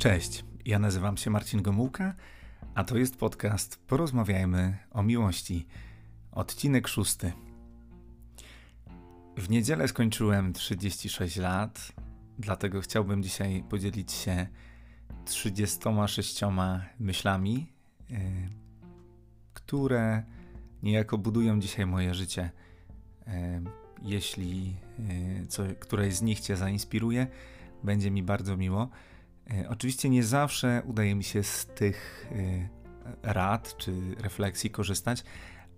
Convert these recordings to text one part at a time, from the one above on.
Cześć, ja nazywam się Marcin Gomułka, a to jest podcast Porozmawiajmy o miłości. Odcinek szósty. W niedzielę skończyłem 36 lat, dlatego chciałbym dzisiaj podzielić się 36 myślami, yy, które niejako budują dzisiaj moje życie. Yy, jeśli yy, co, któreś z nich Cię zainspiruje, będzie mi bardzo miło. E, oczywiście nie zawsze udaje mi się z tych e, rad czy refleksji korzystać,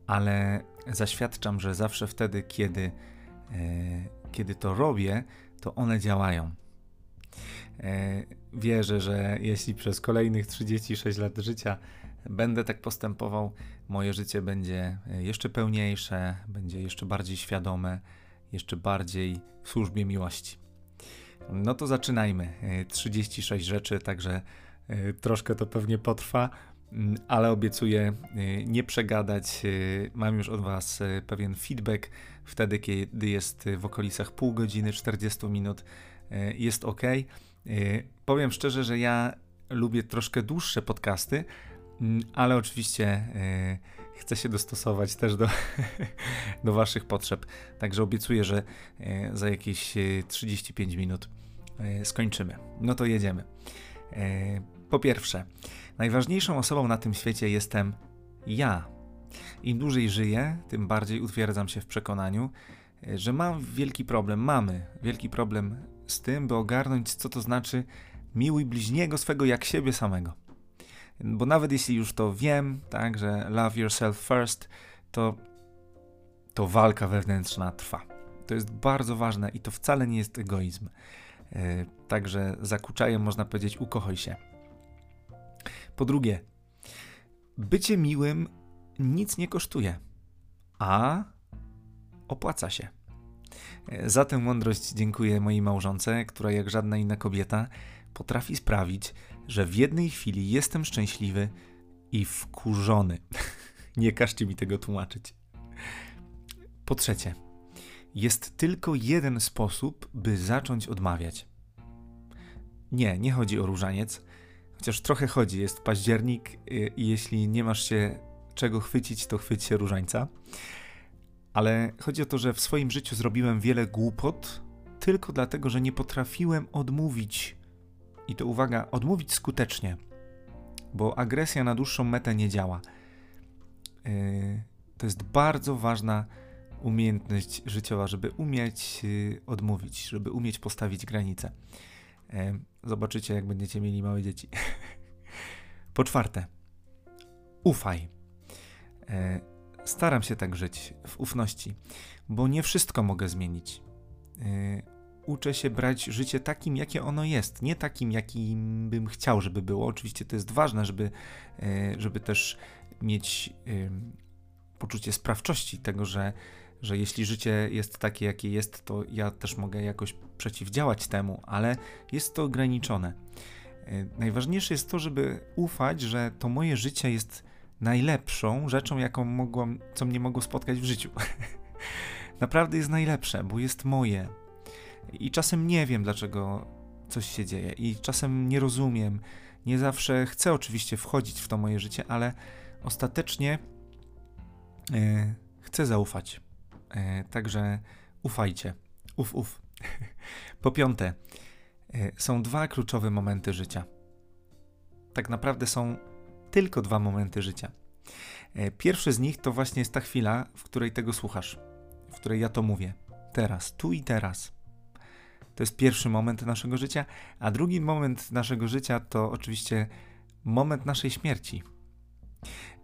ale zaświadczam, że zawsze wtedy, kiedy, e, kiedy to robię, to one działają. Wierzę, że jeśli przez kolejnych 36 lat życia będę tak postępował, moje życie będzie jeszcze pełniejsze, będzie jeszcze bardziej świadome, jeszcze bardziej w służbie miłości. No to zaczynajmy. 36 e, rzeczy, także e, troszkę to pewnie potrwa, mm, ale obiecuję e, nie przegadać. Mam już od Was pewien feedback wtedy, kiedy jest w okolicach pół godziny, 40 minut. Jest ok. Powiem szczerze, że ja lubię troszkę dłuższe podcasty, mm, ale oczywiście chcę się dostosować też do, do Waszych potrzeb. Także obiecuję, że e, za jakieś 35 e, minut e, skończymy. No to jedziemy. Po pierwsze, najważniejszą osobą na tym świecie jestem ja. Im dłużej żyję, tym bardziej utwierdzam się w przekonaniu, że mam wielki problem, mamy wielki problem z tym, by ogarnąć, co to znaczy miłuj bliźniego swego jak siebie samego. Bo nawet jeśli już to wiem, tak, że love yourself first, to, to walka wewnętrzna trwa. To jest bardzo ważne i to wcale nie jest egoizm. Yy, także zakuczajem można powiedzieć ukochaj się. Po drugie, bycie miłym nic nie kosztuje, a opłaca się. E, za tę mądrość dziękuję mojej małżonce, która jak żadna inna kobieta potrafi sprawić, że w jednej chwili jestem szczęśliwy i wkurzony. nie każcie mi tego tłumaczyć. Po trzecie, jest tylko jeden sposób, by zacząć odmawiać. Nie, nie chodzi o różaniec, chociaż trochę chodzi. Jest październik y, i jeśli nie masz się czego chwycić, to chwyć się różańca. Ale chodzi o to, że w swoim życiu zrobiłem wiele głupot tylko dlatego, że nie potrafiłem odmówić i to uwaga, odmówić skutecznie, bo agresja na dłuższą metę nie działa. Yy, to jest bardzo ważna umiejętność życiowa, żeby umieć yy, odmówić, żeby umieć postawić granice. Yy, zobaczycie, jak będziecie mieli małe dzieci. po czwarte, ufaj. Staram się tak żyć w ufności, bo nie wszystko mogę zmienić uczę się brać życie takim, jakie ono jest, nie takim, jakim bym chciał, żeby było. Oczywiście to jest ważne, żeby, e, żeby też mieć poczucie sprawczości tego, że, że jeśli życie jest takie, jakie jest, to ja też mogę jakoś przeciwdziałać temu, ale jest to ograniczone. E, najważniejsze jest to, żeby ufać, że to moje życie jest najlepszą rzeczą, jaką mogłam, co mnie mogło spotkać w życiu. Naprawdę jest najlepsze, bo jest moje, i czasem nie wiem, dlaczego coś się dzieje, i czasem nie rozumiem. Nie zawsze chcę oczywiście wchodzić w to moje życie, ale ostatecznie e, chcę zaufać. E, także ufajcie. Uf, uf. po piąte, e, są dwa kluczowe momenty życia. Tak naprawdę są tylko dwa momenty życia. Pierwszy z nich to właśnie jest ta chwila, w której tego słuchasz, w której ja to mówię. Teraz, tu i teraz. To jest pierwszy moment naszego życia, a drugi moment naszego życia to oczywiście moment naszej śmierci.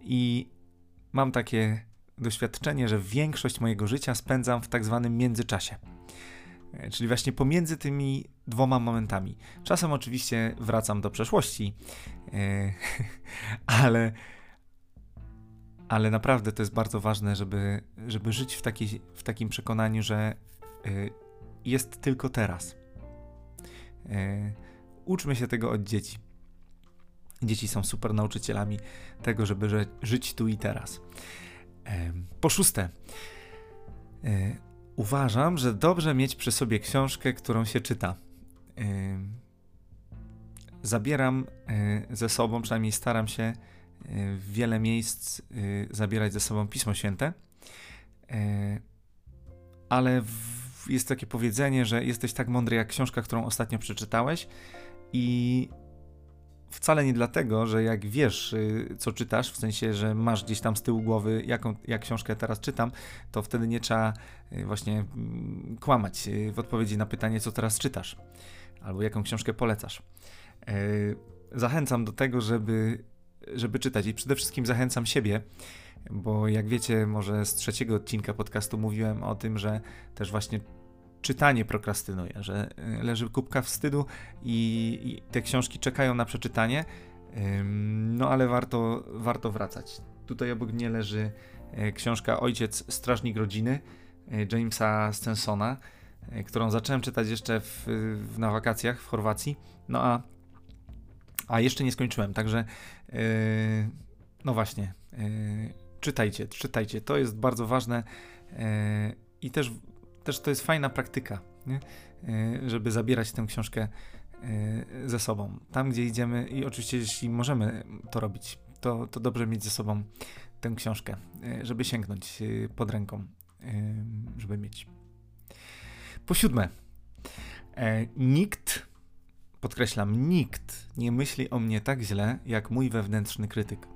I mam takie doświadczenie, że większość mojego życia spędzam w tak zwanym międzyczasie. E, czyli właśnie pomiędzy tymi dwoma momentami. Czasem oczywiście wracam do przeszłości, e, ale, ale naprawdę to jest bardzo ważne, żeby, żeby żyć w, taki, w takim przekonaniu, że e, jest tylko teraz. E, uczmy się tego od dzieci. Dzieci są super nauczycielami tego, żeby ży żyć tu i teraz. E, po szóste, e, uważam, że dobrze mieć przy sobie książkę, którą się czyta. zabieram ze sobą, przynajmniej staram się w wiele miejsc zabierać ze sobą Pismo Święte, ale jest takie powiedzenie, że jesteś tak mądry jak książka, którą ostatnio przeczytałeś i wcale nie dlatego, że jak wiesz, y, co czytasz, w sensie, że masz gdzieś tam z tyłu głowy, jaką jak książkę teraz czytam, to wtedy nie trzeba y, właśnie mm, kłamać y, w odpowiedzi na pytanie, co teraz czytasz, albo jaką książkę polecasz. Zachęcam do tego, żeby, żeby czytać i przede wszystkim zachęcam siebie, bo jak wiecie, może z trzeciego odcinka podcastu mówiłem o tym, że też właśnie czytanie prokrastynuje, że y, leży kubka wstydu i, i te książki czekają na przeczytanie, no ale warto, warto wracać. Tutaj obok mnie leży e, książka Ojciec Strażnik Rodziny e, Jamesa Stensona, którą zacząłem czytać jeszcze w, w, na wakacjach w Chorwacji, no a, a jeszcze nie skończyłem, także no właśnie, czytajcie, czytajcie, to jest bardzo ważne i też też to jest fajna praktyka, nie? E, żeby zabierać tę książkę e, ze sobą. Tam, gdzie idziemy, i oczywiście, jeśli możemy to robić, to, to dobrze mieć ze sobą tę książkę, e, żeby sięgnąć pod ręką, żeby mieć. Po siódme, nikt, podkreślam, nikt nie myśli o mnie tak źle, jak mój wewnętrzny krytyk.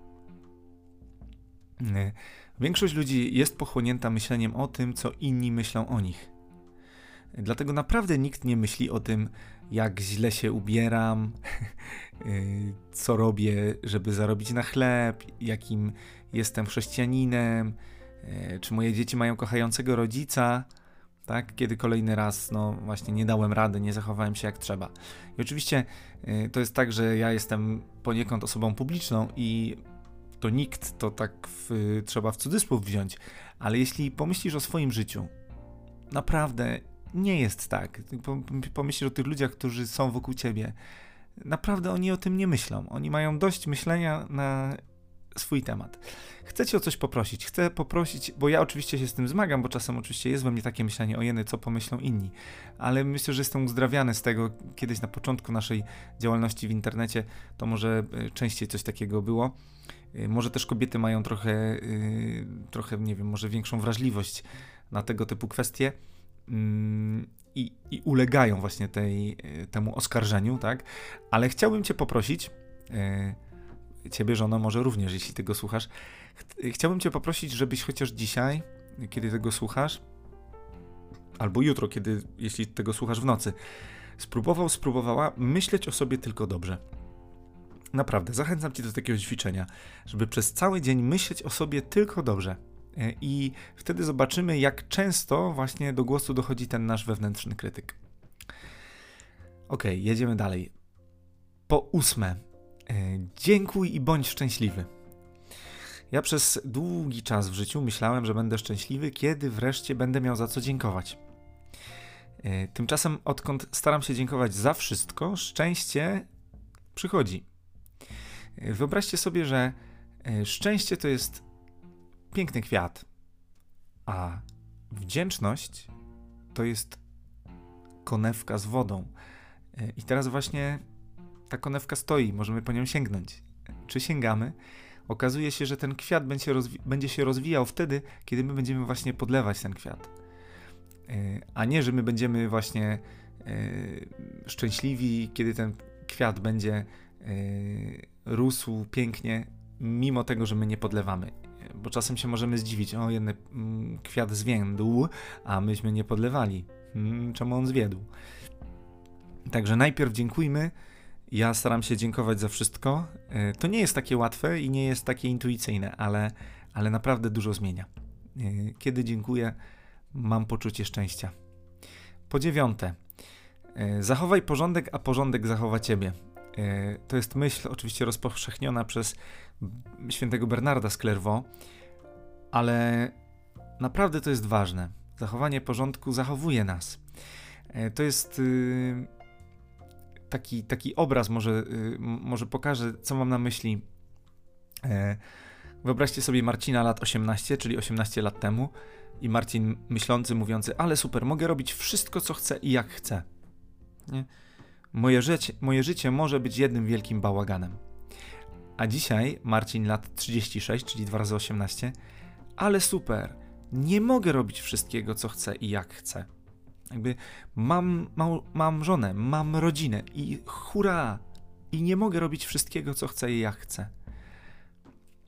Większość ludzi jest pochłonięta myśleniem o tym, co inni myślą o nich. Dlatego naprawdę nikt nie myśli o tym, jak źle się ubieram, y, co robię, żeby zarobić na chleb, jakim jestem chrześcijaninem, y, czy moje dzieci mają kochającego rodzica, tak? Kiedy kolejny raz, no właśnie, nie dałem rady, nie zachowałem się jak trzeba. I oczywiście y, to jest tak, że ja jestem poniekąd osobą publiczną i to nikt to tak w, trzeba w cudzysłów wziąć, ale jeśli pomyślisz o swoim życiu, naprawdę nie jest tak. Pomyślisz o tych ludziach, którzy są wokół ciebie. Naprawdę oni o tym nie myślą. Oni mają dość myślenia na swój temat. Chcę cię o coś poprosić. Chcę poprosić, bo ja oczywiście się z tym zmagam, bo czasem oczywiście jest we mnie takie myślenie o jeny, co pomyślą inni. Ale myślę, że jestem uzdrawiany z tego. Kiedyś na początku naszej działalności w internecie to może e, częściej coś takiego było. E, może też kobiety mają trochę, e, trochę, nie wiem, może większą wrażliwość na tego typu kwestie. Mm, I, i, ulegają właśnie tej, temu oskarżeniu, tak? Ale chciałbym Cię poprosić, Ciebie, żono, może również, jeśli tego słuchasz, chciałbym Cię poprosić, żebyś chociaż dzisiaj, kiedy tego słuchasz, albo jutro, kiedy, jeśli tego słuchasz w nocy, spróbował, spróbowała myśleć o sobie tylko dobrze. Naprawdę, zachęcam Cię do takiego ćwiczenia, żeby przez cały dzień myśleć o sobie tylko dobrze. E, I wtedy zobaczymy, jak często właśnie do głosu dochodzi ten nasz wewnętrzny krytyk. Ok, jedziemy dalej. Po ósme, e, dziękuj i bądź szczęśliwy. Ja przez długi czas w życiu myślałem, że będę szczęśliwy, kiedy wreszcie będę miał za co dziękować. E, tymczasem, odkąd staram się dziękować za wszystko, szczęście przychodzi. Wyobraźcie sobie, że szczęście to jest piękny kwiat, a wdzięczność to jest konewka z wodą. E, I teraz właśnie ta konewka stoi, możemy po nią sięgnąć. Czy sięgamy? Okazuje się, że ten kwiat będzie, będzie się rozwijał wtedy, kiedy my będziemy właśnie podlewać ten kwiat. E, a nie, że my będziemy właśnie e, szczęśliwi, kiedy ten kwiat będzie rósł pięknie, mimo tego, że my nie podlewamy bo czasem się możemy zdziwić, o jeden mm, kwiat zwiędł, a myśmy nie podlewali. Hmm, czemu on zwiedł? Także najpierw dziękujmy. Ja staram się dziękować za wszystko. E, to nie jest takie łatwe i nie jest takie intuicyjne, ale, ale naprawdę dużo zmienia. E, kiedy dziękuję, mam poczucie szczęścia. Po dziewiąte, e, zachowaj porządek, a porządek zachowa ciebie. To jest myśl oczywiście rozpowszechniona przez świętego Bernarda z Clairvaux, ale naprawdę to jest ważne. Zachowanie porządku zachowuje nas. E, to jest y, taki, taki obraz, może, y, może pokażę, co mam na myśli. E, wyobraźcie sobie Marcina lat 18, czyli 18 lat temu, i Marcin myślący, mówiący: Ale super, mogę robić wszystko, co chcę i jak chcę. Nie? Moje życie, moje życie może być jednym wielkim bałaganem. A dzisiaj Marcin lat 36, czyli 2 razy 18, ale super, nie mogę robić wszystkiego, co chcę i jak chcę. Jakby mam, mam, mam żonę, mam rodzinę i hurra! I nie mogę robić wszystkiego, co chcę i jak chcę.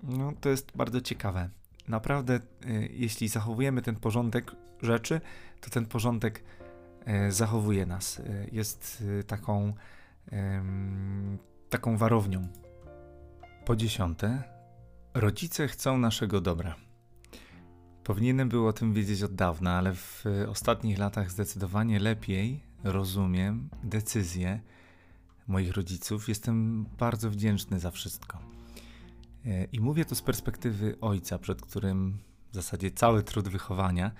No, to jest bardzo ciekawe. Naprawdę, y, jeśli zachowujemy ten porządek rzeczy, to ten porządek zachowuje nas. Y, jest taką, taką warownią. Po dziesiąte, rodzice chcą naszego dobra. Powinienem był o tym wiedzieć od dawna, ale w ostatnich latach zdecydowanie lepiej rozumiem decyzje moich rodziców. Jestem bardzo wdzięczny za wszystko. E, I mówię to z perspektywy ojca, przed którym w zasadzie cały trud wychowania,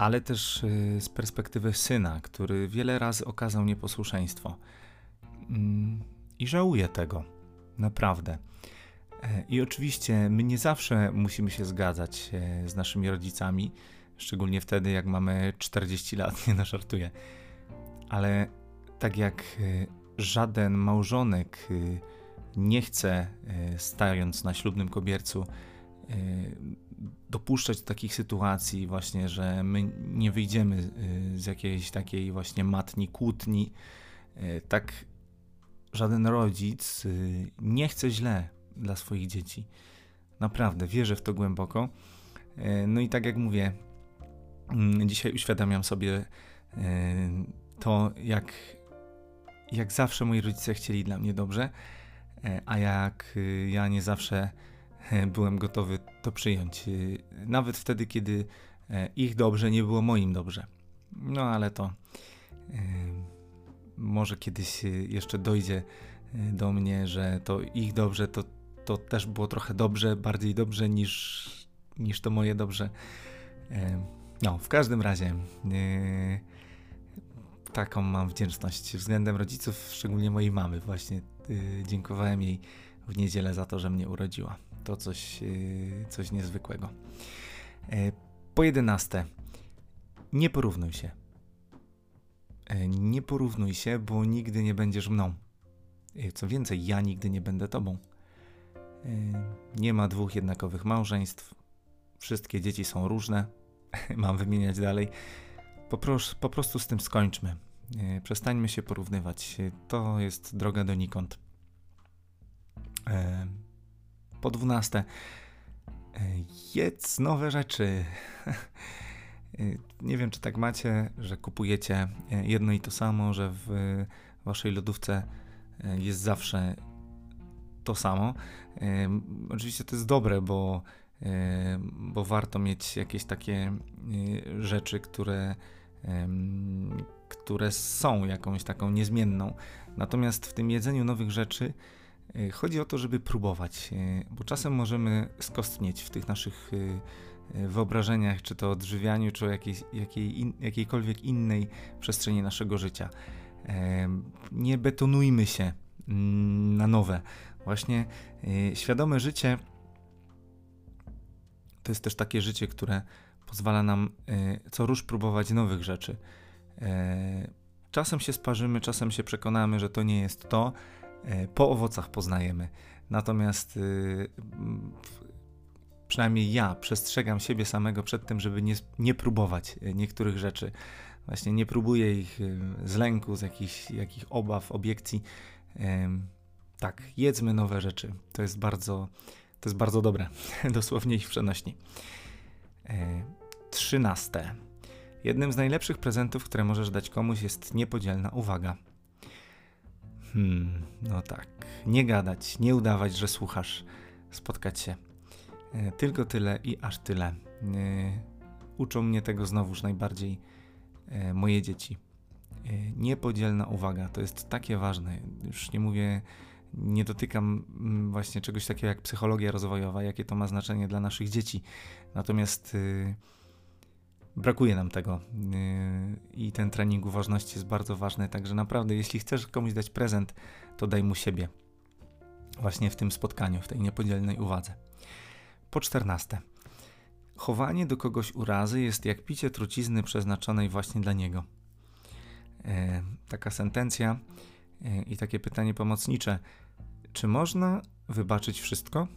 ale też e, z perspektywy syna, który wiele razy okazał nieposłuszeństwo. Mm, I żałuję tego, naprawdę. E, I oczywiście my nie zawsze musimy się zgadzać z naszymi rodzicami, szczególnie wtedy, jak mamy 40 lat, nie nażartuję. Ale tak jak żaden małżonek nie chcę, e, stając na ślubnym kobiercu, e, dopuszczać do takich sytuacji właśnie, że my nie wyjdziemy e, z jakiejś takiej właśnie matni, kłótni. Tak żaden rodzic nie chce źle dla swoich dzieci. Naprawdę, wierzę w to głęboko. No i tak jak mówię, mm, dzisiaj uświadamiam sobie to, jak, jak zawsze moi rodzice chcieli dla mnie dobrze a jak y, ja nie zawsze byłem gotowy to przyjąć. Y, nawet wtedy, kiedy e, ich dobrze nie było moim dobrze. No ale to może kiedyś jeszcze dojdzie do mnie, że to ich dobrze to, to też było trochę dobrze, bardziej dobrze niż, niż to moje dobrze. No, w każdym razie taką mam wdzięczność względem rodziców, szczególnie mojej mamy właśnie Y, dziękowałem jej w niedzielę za to, że mnie urodziła. To coś, y, coś niezwykłego. E, po jedenaste, nie porównuj się. E, nie porównuj się, bo nigdy nie będziesz mną. E, co więcej, ja nigdy nie będę tobą. Nie ma dwóch jednakowych małżeństw. Wszystkie dzieci są różne. Mam wymieniać dalej. Po, pros, po prostu z tym skończmy. E, przestańmy się porównywać. To jest droga donikąd. E, po dwunaste, e, jedz nowe rzeczy. Nie wiem, czy tak macie, że kupujecie jedno i to samo, że w waszej lodówce jest zawsze to samo. Oczywiście to jest dobre, bo, bo warto mieć jakieś takie rzeczy, które które są jakąś taką niezmienną. Natomiast w tym jedzeniu nowych rzeczy chodzi o to, żeby próbować, y, bo czasem możemy skostnieć w tych naszych y, wyobrażeniach, czy to odżywianiu, czy o jakiej, jakiej in, jakiejkolwiek innej przestrzeni naszego życia. Nie betonujmy się mm, na nowe. Właśnie świadome życie to jest też takie życie, które pozwala nam co rusz próbować nowych rzeczy. E, czasem się sparzymy, czasem się przekonamy, że to nie jest to. E, po owocach poznajemy. Natomiast y, przynajmniej ja przestrzegam siebie samego przed tym, żeby nie, nie próbować e, niektórych rzeczy. Właśnie nie próbuję ich y, z lęku, z jakichś, jakich obaw, obiekcji. Tak, jedzmy nowe rzeczy. To jest bardzo, to jest bardzo dobre, dosłownie ich przenośni. Trzynaste. Jednym z najlepszych prezentów, które możesz dać komuś, jest niepodzielna uwaga. Hmm, no tak. Nie gadać, nie udawać, że słuchasz, spotkać się. E, tylko tyle i aż tyle. E, uczą mnie tego znowuż najbardziej e, moje dzieci. Niepodzielna uwaga to jest takie ważne. Już nie mówię, nie dotykam mm, właśnie czegoś takiego jak psychologia rozwojowa, jakie to ma znaczenie dla naszych dzieci. Natomiast. E, brakuje nam tego yy, i ten trening uważności jest bardzo ważny, także naprawdę jeśli chcesz komuś dać prezent, to daj mu siebie właśnie w tym spotkaniu, w tej niepodzielnej uwadze. Po czternaste. Chowanie do kogoś urazy jest jak picie trucizny przeznaczonej właśnie dla niego. Yy, taka sentencja i takie pytanie pomocnicze. Czy można wybaczyć wszystko?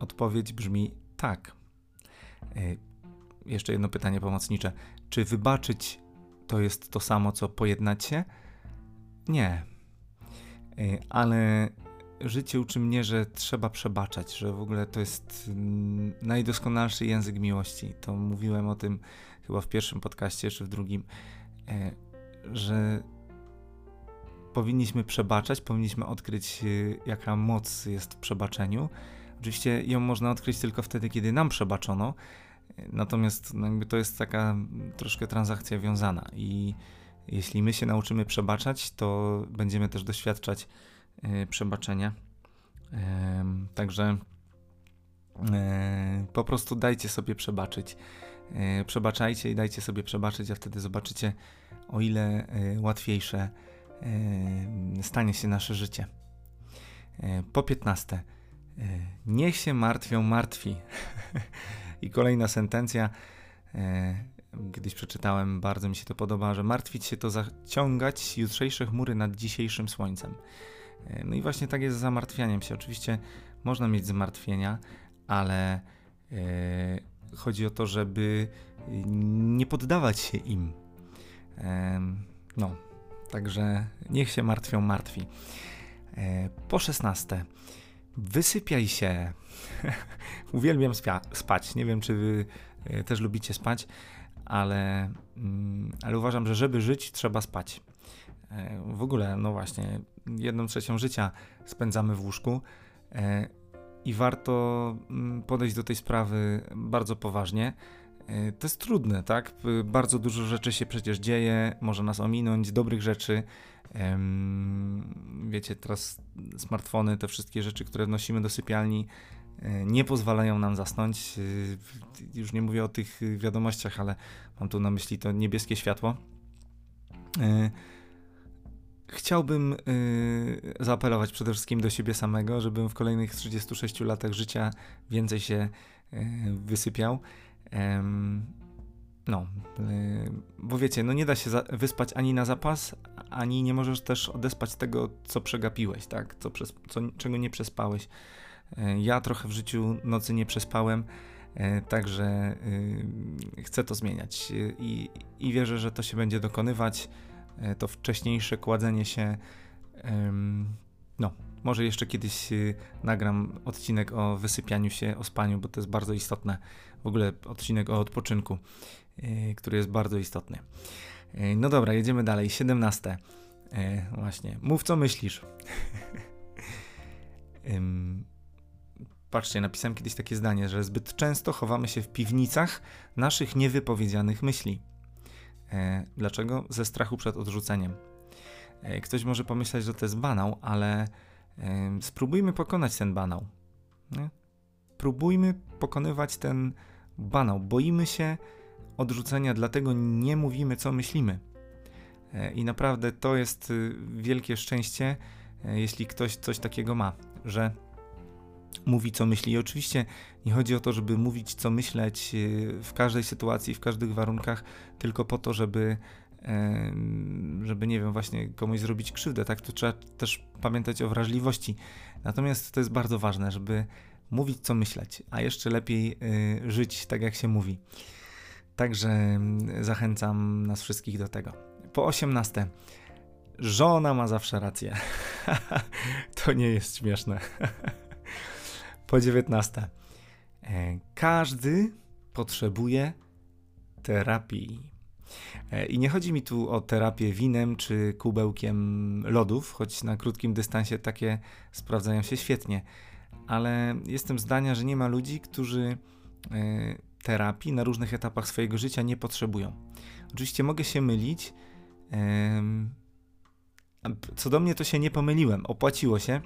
Odpowiedź brzmi tak. Jeszcze jedno pytanie pomocnicze. Czy wybaczyć to jest to samo, co pojednać się? Nie. Ale życie uczy mnie, że trzeba przebaczać, że w ogóle to jest mm, najdoskonalszy język miłości. To mówiłem o tym chyba w pierwszym podcaście, czy w drugim, e, że powinniśmy przebaczać, powinniśmy odkryć, e, jaka moc jest w przebaczeniu. Oczywiście ją można odkryć tylko wtedy, kiedy nam przebaczono, natomiast no to jest taka troszkę transakcja wiązana i jeśli my się nauczymy przebaczać, to będziemy też doświadczać przebaczenia. Także po prostu dajcie sobie przebaczyć. E, przebaczajcie i dajcie sobie przebaczyć, a wtedy zobaczycie, o ile e, łatwiejsze e, stanie się nasze życie. Po 15. Niech się martwią martwi. I kolejna sentencja. Kiedyś przeczytałem, bardzo mi się to podoba, że martwić się to zaciągać jutrzejsze chmury nad dzisiejszym słońcem. No i właśnie tak jest z zamartwianiem się. Oczywiście można mieć zmartwienia, ale chodzi o to, żeby nie poddawać się im. No, także niech się martwią martwi. E, po 16. Wysypiaj się. Uwielbiam spać. Nie wiem, czy wy e, też lubicie spać, ale, mm, ale uważam, że żeby żyć, trzeba spać. E, w ogóle, no właśnie, jedną trzecią życia spędzamy w łóżku i warto mm, podejść do tej sprawy bardzo poważnie. E, to jest trudne, tak? Bardzo dużo rzeczy się przecież dzieje, może nas ominąć, dobrych rzeczy. Wiecie, teraz smartfony, te wszystkie rzeczy, które wnosimy do sypialni, e, nie pozwalają nam zasnąć. E, już nie mówię o tych wiadomościach, ale mam tu na myśli to niebieskie światło. Chciałbym yy, zaapelować przede wszystkim do siebie samego, żebym w kolejnych 36 latach życia więcej się wysypiał. No, y, bo wiecie, no nie da się wyspać ani na zapas, ani nie możesz też odespać tego, co przegapiłeś, tak? Co, przez, co czego nie przespałeś. Y, ja trochę w życiu nocy nie przespałem, y, także chcę to zmieniać i, i wierzę, że to się będzie dokonywać. E, to wcześniejsze kładzenie się. No, może jeszcze kiedyś y, nagram odcinek o wysypianiu się, o spaniu, bo to jest bardzo istotne. W ogóle odcinek o odpoczynku, y, który jest bardzo istotny. E, no dobra, jedziemy dalej. 17. E, właśnie. Mów co myślisz. Patrzcie, napisałem kiedyś takie zdanie, że zbyt często chowamy się w piwnicach naszych niewypowiedzianych myśli. E, dlaczego? Ze strachu przed odrzuceniem. E, ktoś może pomyśleć, że to jest banał, ale spróbujmy pokonać ten banał. Nie? Próbujmy pokonywać ten banał. Boimy się odrzucenia, dlatego nie mówimy, co myślimy. E, I naprawdę to jest y, wielkie szczęście, jeśli ktoś coś takiego ma, że mówi, co myśli. I oczywiście nie chodzi o to, żeby mówić, co myśleć y, w każdej sytuacji, w każdych warunkach, tylko po to, żeby żeby, nie wiem, właśnie komuś zrobić krzywdę, tak? To trzeba też pamiętać o wrażliwości. Natomiast to jest bardzo ważne, żeby mówić, co myśleć, a jeszcze lepiej y, żyć tak, jak się mówi. Także zachęcam nas wszystkich do tego. Po 18. Żona ma zawsze rację. to nie jest śmieszne. po 19. E, każdy potrzebuje terapii. E, I nie chodzi mi tu o terapię winem czy kubełkiem lodów, choć na krótkim dystansie takie sprawdzają się świetnie, ale jestem zdania, że nie ma ludzi, którzy e, terapii na różnych etapach swojego życia nie potrzebują. Oczywiście mogę się mylić. Co do mnie, to się nie pomyliłem, opłaciło się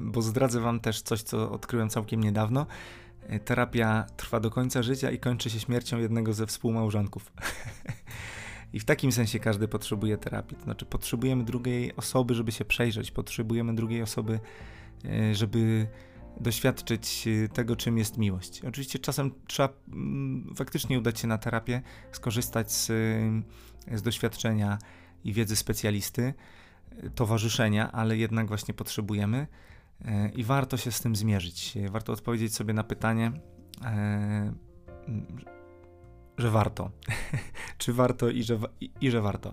bo zdradzę Wam też coś, co odkryłem całkiem niedawno. E, terapia trwa do końca życia i kończy się śmiercią jednego ze współmałżonków. I w takim sensie każdy potrzebuje terapii. To znaczy, potrzebujemy drugiej osoby, żeby się przejrzeć, potrzebujemy drugiej osoby, e, żeby doświadczyć tego, czym jest miłość. Oczywiście czasem trzeba mm, faktycznie udać się na terapię, skorzystać z z doświadczenia i wiedzy specjalisty, towarzyszenia, ale jednak właśnie potrzebujemy i warto się z tym zmierzyć. Warto odpowiedzieć sobie na pytanie, że warto. Czy warto i że, i, i że warto.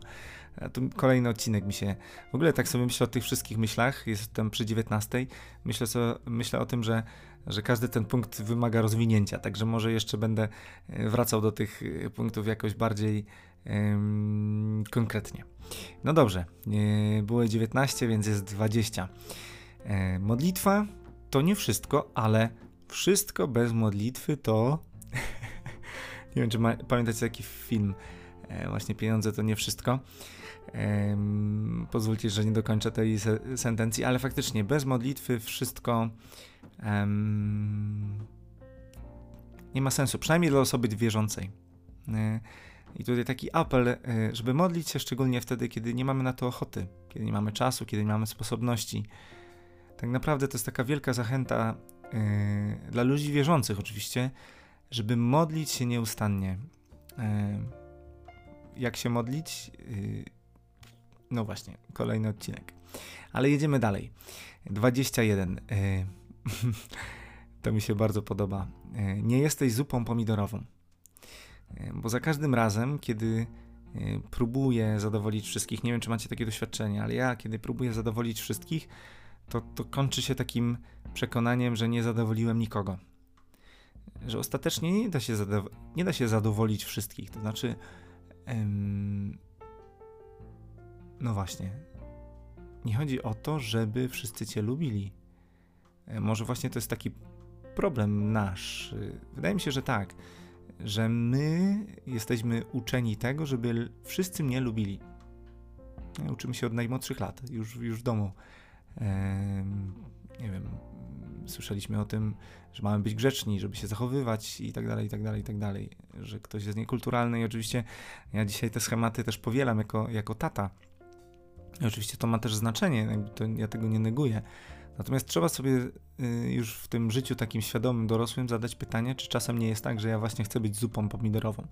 A tu kolejny odcinek mi się. W ogóle tak sobie myślę o tych wszystkich myślach. Jestem przy 19. Myślę, so, myślę o tym, że, że każdy ten punkt wymaga rozwinięcia. Także może jeszcze będę e, wracał do tych e, punktów jakoś bardziej konkretnie. No dobrze. Było 19, więc jest 20. E, modlitwa to nie wszystko, ale wszystko bez modlitwy to. nie wiem, czy ma, pamiętacie taki film. Właśnie pieniądze to nie wszystko. Um, pozwólcie, że nie dokończę tej se sentencji, ale faktycznie bez modlitwy wszystko nie ma sensu, przynajmniej dla osoby wierzącej. E, I tutaj taki apel, e, żeby modlić się szczególnie wtedy, kiedy nie mamy na to ochoty, kiedy nie mamy czasu, kiedy nie mamy sposobności. Tak naprawdę to jest taka wielka zachęta e, dla ludzi wierzących, oczywiście, żeby modlić się nieustannie. Jak się modlić? No właśnie, kolejny odcinek. Ale jedziemy dalej. 21. E, to mi się bardzo podoba. E, nie jesteś zupą pomidorową. E, bo za każdym razem, kiedy próbuję zadowolić wszystkich, nie wiem czy macie takie doświadczenie, ale ja, kiedy próbuję zadowolić wszystkich, to, to kończy się takim przekonaniem, że nie zadowoliłem nikogo. Że ostatecznie nie da się, nie da się zadowolić wszystkich. To znaczy, no właśnie. Nie chodzi o to, żeby wszyscy cię lubili. E, może właśnie to jest taki problem nasz. Wydaje mi się, że tak, że my jesteśmy uczeni tego, żeby wszyscy mnie lubili. E, uczymy się od najmłodszych lat, już, już w domu. Nie wiem, słyszeliśmy o tym, że mamy być grzeczni, żeby się zachowywać i tak dalej, i tak dalej, i tak dalej. Że ktoś jest niekulturalny i oczywiście ja dzisiaj te schematy też powielam jako, jako tata i oczywiście to ma też znaczenie, to ja tego nie neguję. Natomiast trzeba sobie y, już w tym życiu takim świadomym, dorosłym zadać pytanie, czy czasem nie jest tak, że ja właśnie chcę być zupą pomidorową.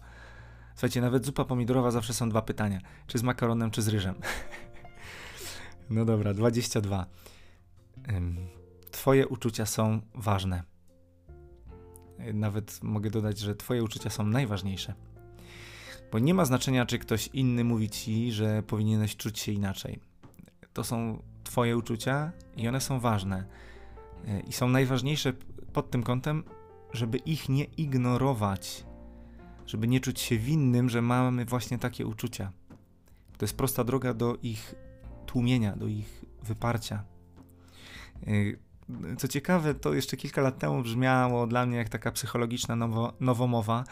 Słuchajcie, nawet zupa pomidorowa zawsze są dwa pytania. Czy z makaronem, czy z ryżem. no dobra, 22. Twoje uczucia są ważne. Nawet mogę dodać, że Twoje uczucia są najważniejsze. Bo nie ma znaczenia, czy ktoś inny mówi ci, że powinieneś czuć się inaczej. To są Twoje uczucia i one są ważne. E, I są najważniejsze pod tym kątem, żeby ich nie ignorować, żeby nie czuć się winnym, że mamy właśnie takie uczucia. To jest prosta droga do ich tłumienia, do ich wyparcia. E, co ciekawe, to jeszcze kilka lat temu brzmiało dla mnie jak taka psychologiczna nowo, nowomowa,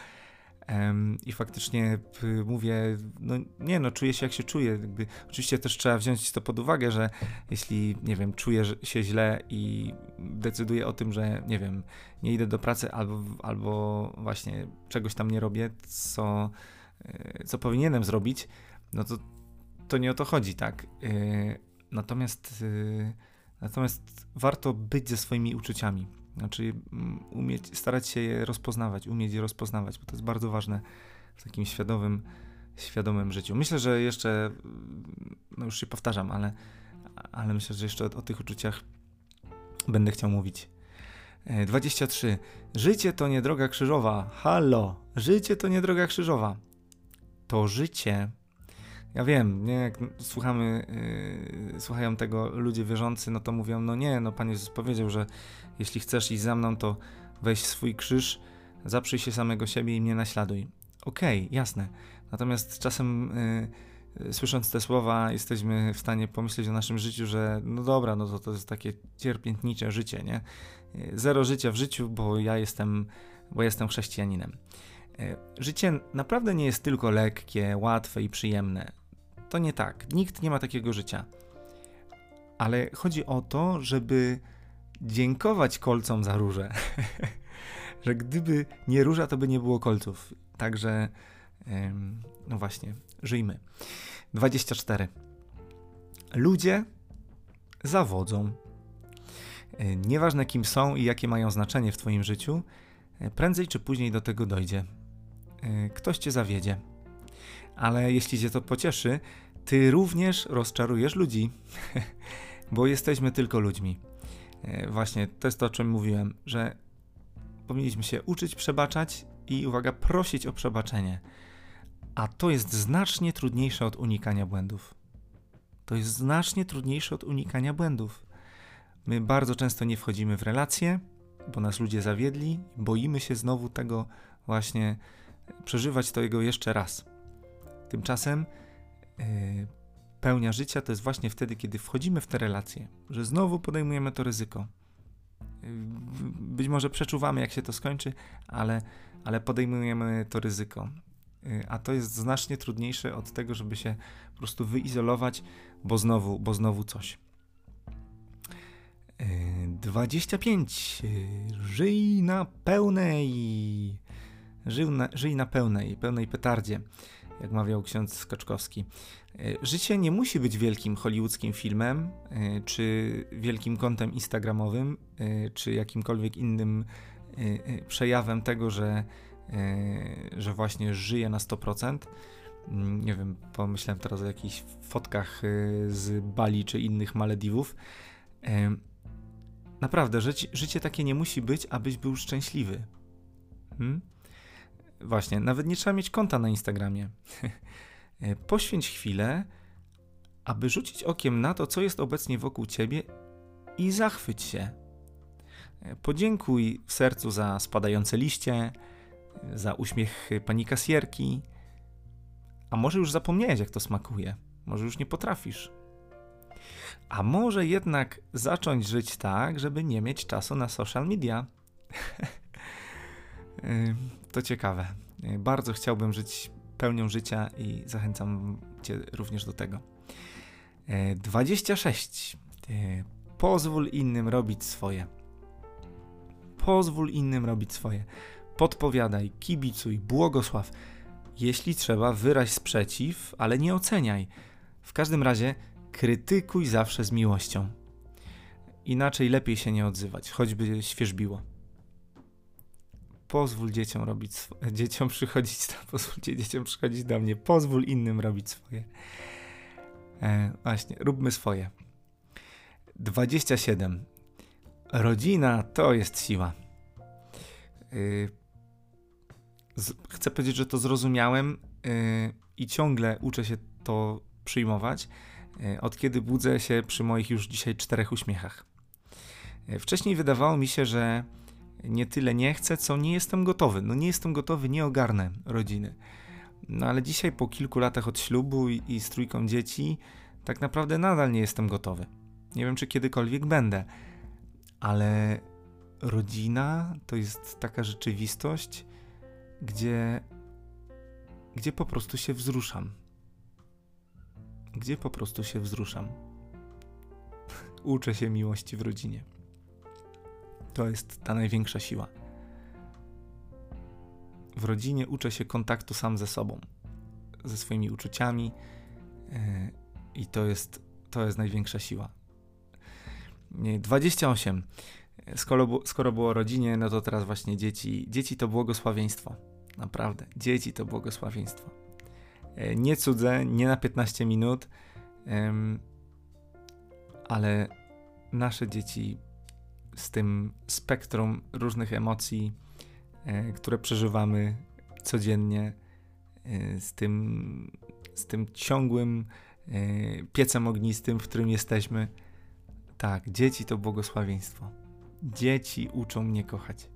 i faktycznie mówię, no nie no, czuję się jak się czuję. Jakby, oczywiście też trzeba wziąć to pod uwagę, że jeśli, nie wiem, czuję się źle i decyduję o tym, że, nie wiem, nie idę do pracy albo, albo właśnie czegoś tam nie robię, co, e, co powinienem zrobić, no to, to nie o to chodzi, tak? E, natomiast, e, natomiast warto być ze swoimi uczuciami znaczy mm, umieć, starać się je rozpoznawać, umieć je rozpoznawać, bo to jest bardzo ważne w takim świadomym, świadomym życiu. Myślę, że jeszcze, no już się powtarzam, ale, ale myślę, że jeszcze o, o tych uczuciach będę chciał mówić. 23. E, życie to nie droga krzyżowa. Halo! Życie to nie droga krzyżowa. To życie ja wiem, nie, jak słuchamy, yy, słuchają tego ludzie wierzący, no to mówią, no nie, no Pan Jezus powiedział, że jeśli chcesz iść za mną, to weź swój krzyż, zaprzyj się samego siebie i mnie naśladuj. Okej, okay, jasne. Natomiast czasem yy, słysząc te słowa, jesteśmy w stanie pomyśleć o naszym życiu, że no dobra, no to to jest takie cierpiętnicze życie, nie? Zero życia w życiu, bo ja jestem, bo jestem chrześcijaninem. Życie naprawdę nie jest tylko lekkie, łatwe i przyjemne. To nie tak. Nikt nie ma takiego życia. Ale chodzi o to, żeby dziękować kolcom za róże. że gdyby nie róża, to by nie było kolców. Także, no właśnie, żyjmy. 24. Ludzie zawodzą. E, nieważne kim są i jakie mają znaczenie w Twoim życiu, e, prędzej czy później do tego dojdzie. E, ktoś Cię zawiedzie ale jeśli cię to pocieszy, ty również rozczarujesz ludzi, bo jesteśmy tylko ludźmi. E, właśnie to jest to, o czym mówiłem, że powinniśmy się uczyć przebaczać i uwaga, prosić o przebaczenie. A to jest znacznie trudniejsze od unikania błędów. To jest znacznie trudniejsze od unikania błędów. My bardzo często nie wchodzimy w relacje, bo nas ludzie zawiedli, boimy się znowu tego właśnie przeżywać to jego jeszcze raz. Tymczasem yy, pełnia życia to jest właśnie wtedy, kiedy wchodzimy w te relacje, że znowu podejmujemy to ryzyko. Yy, być może przeczuwamy, jak się to skończy, ale, ale podejmujemy to ryzyko. Yy, a to jest znacznie trudniejsze od tego, żeby się po prostu wyizolować, bo znowu, bo znowu coś. 25. Żyj na pełnej. Na, żyj na pełnej, pełnej petardzie, jak mawiał ksiądz Skoczkowski. Życie nie musi być wielkim hollywoodzkim filmem, czy wielkim kontem instagramowym, czy jakimkolwiek innym przejawem tego, że, że właśnie żyję na 100%. Nie wiem, pomyślałem teraz o jakichś fotkach z Bali czy innych Malediwów. Naprawdę, życie, życie takie nie musi być, abyś był szczęśliwy. Hmm? Właśnie, nawet nie trzeba mieć konta na Instagramie. Poświęć chwilę, aby rzucić okiem na to, co jest obecnie wokół ciebie i zachwyć się. Podziękuj w sercu za spadające liście, za uśmiech pani kasjerki. A może już zapomniałeś, jak to smakuje? Może już nie potrafisz? A może jednak zacząć żyć tak, żeby nie mieć czasu na social media? to ciekawe. Bardzo chciałbym żyć pełnią życia i zachęcam Cię również do tego. 26. Pozwól innym robić swoje. Pozwól innym robić swoje. Podpowiadaj, kibicuj, błogosław. Jeśli trzeba, wyraź sprzeciw, ale nie oceniaj. W każdym razie krytykuj zawsze z miłością. Inaczej lepiej się nie odzywać, choćby świeżbiło. Pozwól dzieciom robić swoje, dzieciom przychodzić, pozwólcie dzieciom przychodzić do mnie, pozwól innym robić swoje. E, właśnie, róbmy swoje. 27. Rodzina to jest siła. Yy, z, chcę powiedzieć, że to zrozumiałem yy, i ciągle uczę się to przyjmować E, od kiedy budzę się przy moich już dzisiaj czterech uśmiechach. E, wcześniej wydawało mi się, że nie tyle nie chcę, co nie jestem gotowy. No nie jestem gotowy, nie ogarnę rodziny. No ale dzisiaj po kilku latach od ślubu i, i z trójką dzieci, tak naprawdę nadal nie jestem gotowy. Nie wiem, czy kiedykolwiek będę, ale rodzina to jest taka rzeczywistość, gdzie, gdzie po prostu się wzruszam gdzie po prostu się wzruszam. Uczę się miłości w rodzinie. To jest ta największa siła. W rodzinie uczę się kontaktu sam ze sobą, ze swoimi uczuciami yy, i to jest, to jest największa siła. 28. Skoro, skoro było rodzinie, no to teraz właśnie dzieci. Dzieci to błogosławieństwo. Naprawdę. Dzieci to błogosławieństwo. E, nie cudze, nie na 15 minut, ale nasze dzieci z tym spektrum różnych emocji, e, które przeżywamy codziennie, e, z tym, z tym ciągłym piecem ognistym, w którym jesteśmy. Tak, dzieci to błogosławieństwo. Dzieci uczą mnie kochać.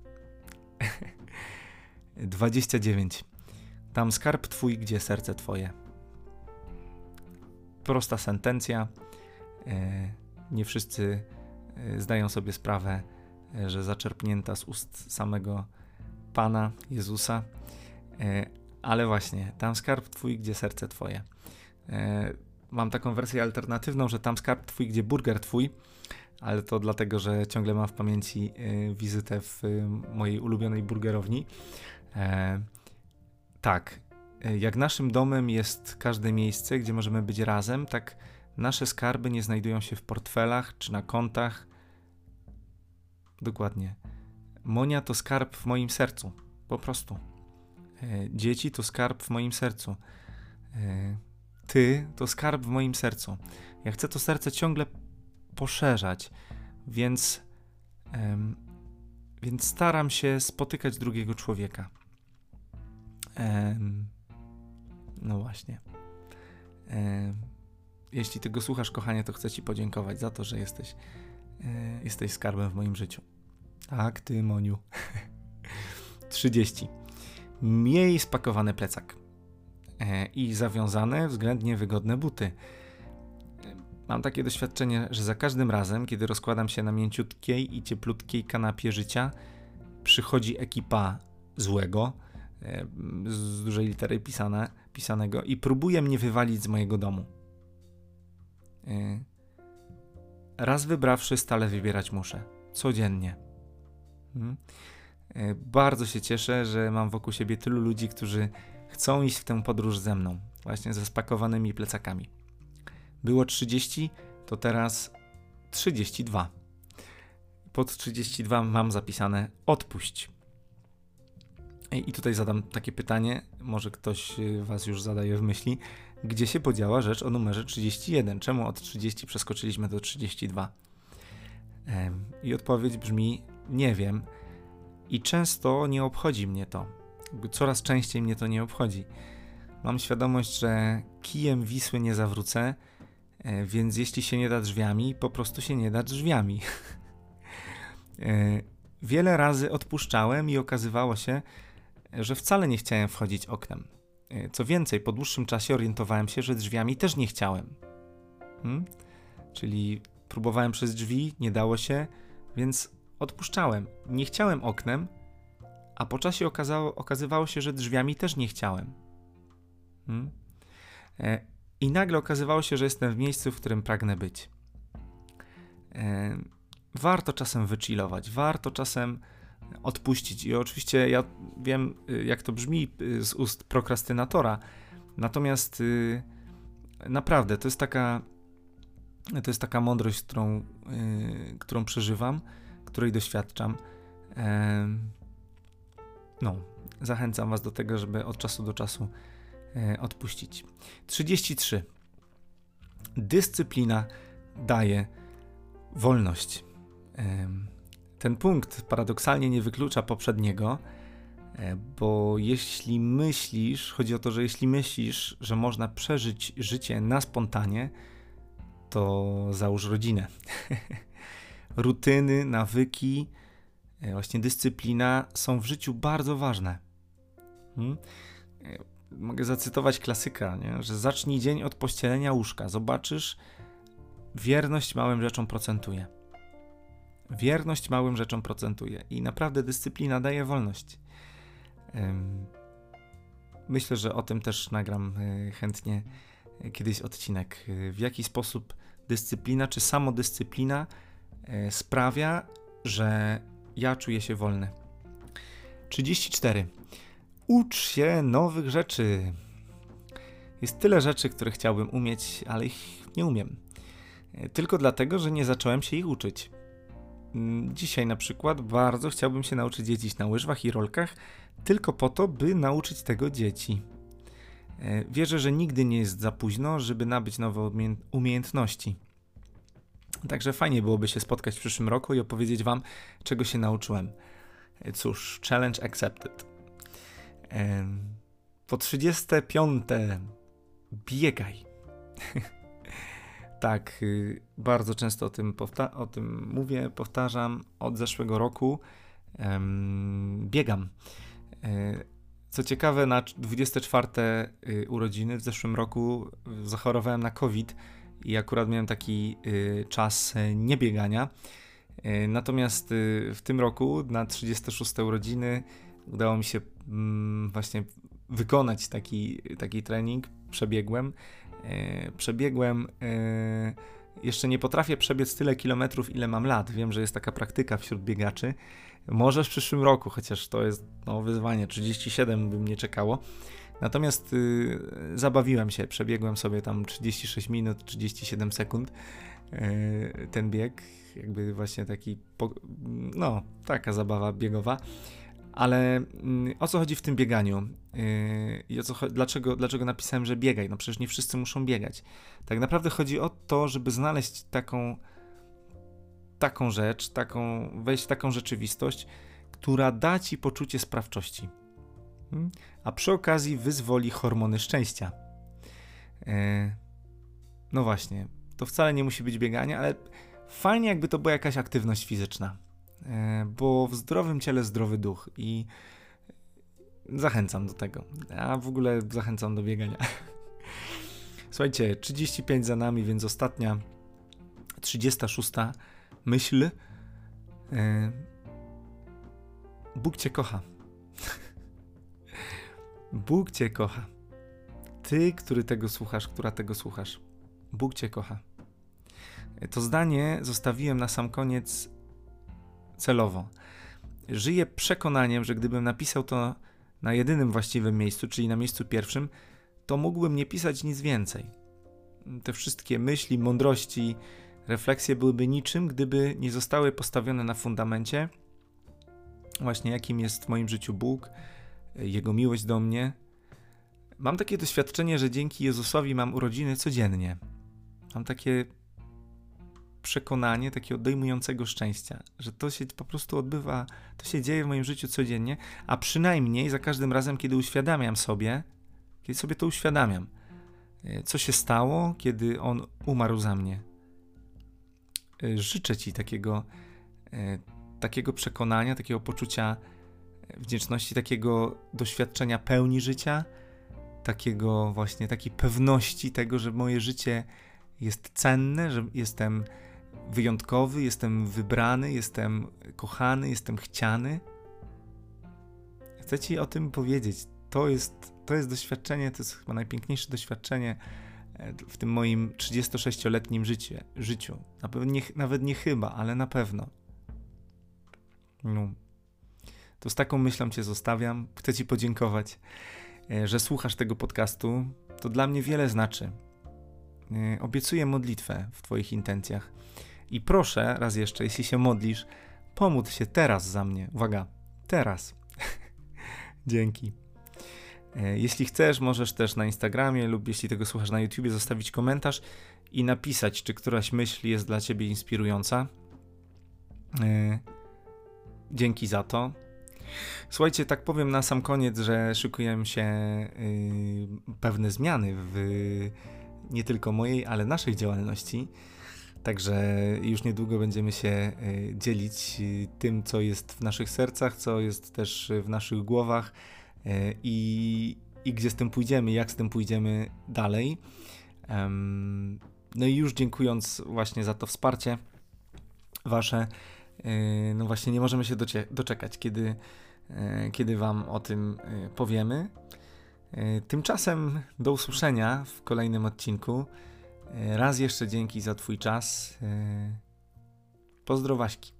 29. Tam skarb twój, gdzie serce twoje. Prosta sentencja. E, nie wszyscy e, zdają sobie sprawę, e, że zaczerpnięta z ust samego Pana Jezusa. Ale właśnie, tam skarb twój, gdzie serce twoje. Mam taką wersję alternatywną, że tam skarb twój, gdzie burger twój, ale to dlatego, że ciągle mam w pamięci wizytę w mojej ulubionej burgerowni. Tak, jak naszym domem jest każde miejsce, gdzie możemy być razem, tak nasze skarby nie znajdują się w portfelach czy na kontach. Dokładnie. Monia to skarb w moim sercu. Po prostu. E, dzieci to skarb w moim sercu. Ty to skarb w moim sercu. Ja chcę to serce ciągle poszerzać, więc, więc staram się spotykać drugiego człowieka. no właśnie. Jeśli tego słuchasz, kochanie, to chcę Ci podziękować za to, że jesteś, e, jesteś skarbem w moim życiu. Tak, Ty, Moniu. 30. Miej spakowany plecak e, i zawiązane, względnie wygodne buty. Mam takie doświadczenie, że za każdym razem, kiedy rozkładam się na mięciutkiej i cieplutkiej kanapie życia, przychodzi ekipa złego, e, z dużej litery pisane, pisanego, i próbuje mnie wywalić z mojego domu. E, raz wybrawszy, stale wybierać muszę. Codziennie. Hmm? E, bardzo się cieszę, że mam wokół siebie tylu ludzi, którzy chcą iść w tę podróż ze mną, właśnie ze spakowanymi plecakami. Było 30, to teraz 32. Pod 32 mam zapisane odpuść. I tutaj zadam takie pytanie, może ktoś y, was już zadaje w myśli, gdzie się podziała rzecz o numerze 31? Czemu od 30 przeskoczyliśmy do 32? I odpowiedź brzmi: nie wiem i często nie obchodzi mnie to. Coraz częściej mnie to nie obchodzi. Mam świadomość, że kijem Wisły nie zawrócę, e, więc jeśli się nie da drzwiami, po prostu się nie da drzwiami. E, wiele razy odpuszczałem i okazywało się, że wcale nie chciałem wchodzić oknem. E, co więcej, po dłuższym czasie orientowałem się, że drzwiami też nie chciałem. Hmm? Czyli próbowałem przez drzwi, nie dało się, więc odpuszczałem. Nie chciałem oknem, a po czasie okazało, okazywało się, że drzwiami też nie chciałem. Hmm? E, I nagle okazywało się, że jestem w miejscu, w którym pragnę być. E, warto czasem wychillować, warto czasem odpuścić. I oczywiście ja wiem, y, jak to brzmi y, z ust prokrastynatora, natomiast y, naprawdę to jest taka. To jest taka mądrość, którą, którą przeżywam której doświadczam. No, zachęcam Was do tego, żeby od czasu do czasu odpuścić. 33. Dyscyplina daje wolność. Ten punkt paradoksalnie nie wyklucza poprzedniego, e, bo jeśli myślisz, chodzi o to, że jeśli myślisz, że można przeżyć życie na spontanie, to załóż rodzinę. rutyny, nawyki, e, właśnie dyscyplina są w życiu bardzo ważne. Hmm? E, mogę zacytować klasyka, nie? że zacznij dzień od pościelenia łóżka. Zobaczysz, wierność małym rzeczom procentuje. Wierność małym rzeczom procentuje i naprawdę dyscyplina daje wolność. Myślę, że o tym też nagram e, chętnie kiedyś odcinek. W jaki sposób dyscyplina czy samodyscyplina E, sprawia, że ja czuję się wolny. 34. Ucz się nowych rzeczy. Jest tyle rzeczy, które chciałbym umieć, ale ich nie umiem. E, tylko dlatego, że nie zacząłem się ich uczyć. Mm, dzisiaj na przykład bardzo chciałbym się nauczyć jeździć na łyżwach i rolkach, tylko po to, by nauczyć tego dzieci. E, wierzę, że nigdy nie jest za późno, żeby nabyć nowe umiejętności. Także fajnie byłoby się spotkać w przyszłym roku i opowiedzieć Wam, czego się nauczyłem. Cóż, challenge accepted. Po 35. Biegaj. tak, y, bardzo często o tym, o tym mówię, powtarzam. Od zeszłego roku biegam. E, co ciekawe, na 24 y, urodziny w zeszłym roku zachorowałem na COVID i akurat miałem taki y, czas y, niebiegania. Y, natomiast w tym roku na 36 urodziny udało mi się mm, właśnie wykonać taki, taki trening. Przebiegłem. Przebiegłem. Jeszcze nie potrafię przebiec tyle kilometrów, ile mam lat. Wiem, że jest taka praktyka wśród biegaczy. Może w przyszłym roku, chociaż to jest no, wyzwanie. 37 by mnie czekało. Natomiast y, zabawiłem się, przebiegłem sobie tam 36 minut, 37 sekund y, ten bieg, jakby właśnie taki, no, taka zabawa biegowa. Ale mm, o co chodzi w tym bieganiu? I o co, dlaczego, dlaczego napisałem, że biegaj? No przecież nie wszyscy muszą biegać. Tak naprawdę chodzi o to, żeby znaleźć taką, taką rzecz, taką, wejść w taką rzeczywistość, która da ci poczucie sprawczości. Hmm? A przy okazji wyzwoli hormony szczęścia. E, no właśnie, to wcale nie musi być bieganie, ale fajnie jakby to była jakaś aktywność fizyczna. E, bo w zdrowym ciele zdrowy duch i zachęcam do tego. A w ogóle zachęcam do biegania. Słuchajcie, 35 za nami, więc ostatnia 36 myśl. E, Bóg Cię kocha. Bóg Cię kocha. Ty, który tego słuchasz, która tego słuchasz. Bóg Cię kocha. To zdanie zostawiłem na sam koniec celowo. Żyję przekonaniem, że gdybym napisał to na jedynym właściwym miejscu, czyli na miejscu pierwszym, to mógłbym nie pisać nic więcej. Te wszystkie myśli, mądrości, refleksje byłyby niczym, gdyby nie zostały postawione na fundamencie, właśnie jakim jest w moim życiu Bóg, Jego miłość do mnie. Mam takie doświadczenie, że dzięki Jezusowi mam urodziny codziennie. Mam takie przekonanie takiego odejmującego szczęścia, że to się po prostu odbywa, to się dzieje w moim życiu codziennie, a przynajmniej za każdym razem, kiedy uświadamiam sobie, kiedy sobie to uświadamiam, e, co się stało, kiedy on umarł za mnie. E, życzę Ci takiego, e, takiego przekonania, takiego poczucia wdzięczności, takiego doświadczenia pełni życia, takiego właśnie takiej pewności tego, że moje życie jest cenne, że jestem wyjątkowy, jestem wybrany, jestem kochany, jestem chciany. Chcę Ci o tym powiedzieć. To jest, to jest doświadczenie, to jest chyba najpiękniejsze doświadczenie e, w tym moim 36-letnim życiu. życiu. Nie, nawet nie chyba, ale na pewno. No. To z taką myślą Cię zostawiam. Chcę Ci podziękować, e, że słuchasz tego podcastu. To dla mnie wiele znaczy. E, obiecuję modlitwę w Twoich intencjach. I proszę, raz jeszcze, jeśli się modlisz, pomódl się teraz za mnie. Uwaga, teraz. Dzięki. E, jeśli chcesz, możesz też na Instagramie lub jeśli tego słuchasz na YouTubie, zostawić komentarz i napisać, czy któraś myśl jest dla ciebie inspirująca. E, dzięki za to. Słuchajcie, tak powiem na sam koniec, że szykują się y, pewne zmiany w nie tylko mojej, ale naszej działalności. Także już niedługo będziemy się e, dzielić e, tym, co jest w naszych sercach, co jest też w naszych głowach e, i, i gdzie z tym pójdziemy, jak z tym pójdziemy dalej. No i już dziękując właśnie za to wsparcie Wasze, no właśnie nie możemy się doczekać, kiedy, kiedy Wam o tym powiemy. Tymczasem do usłyszenia w kolejnym odcinku. Raz jeszcze dzięki za Twój czas. Pozdrowaśki.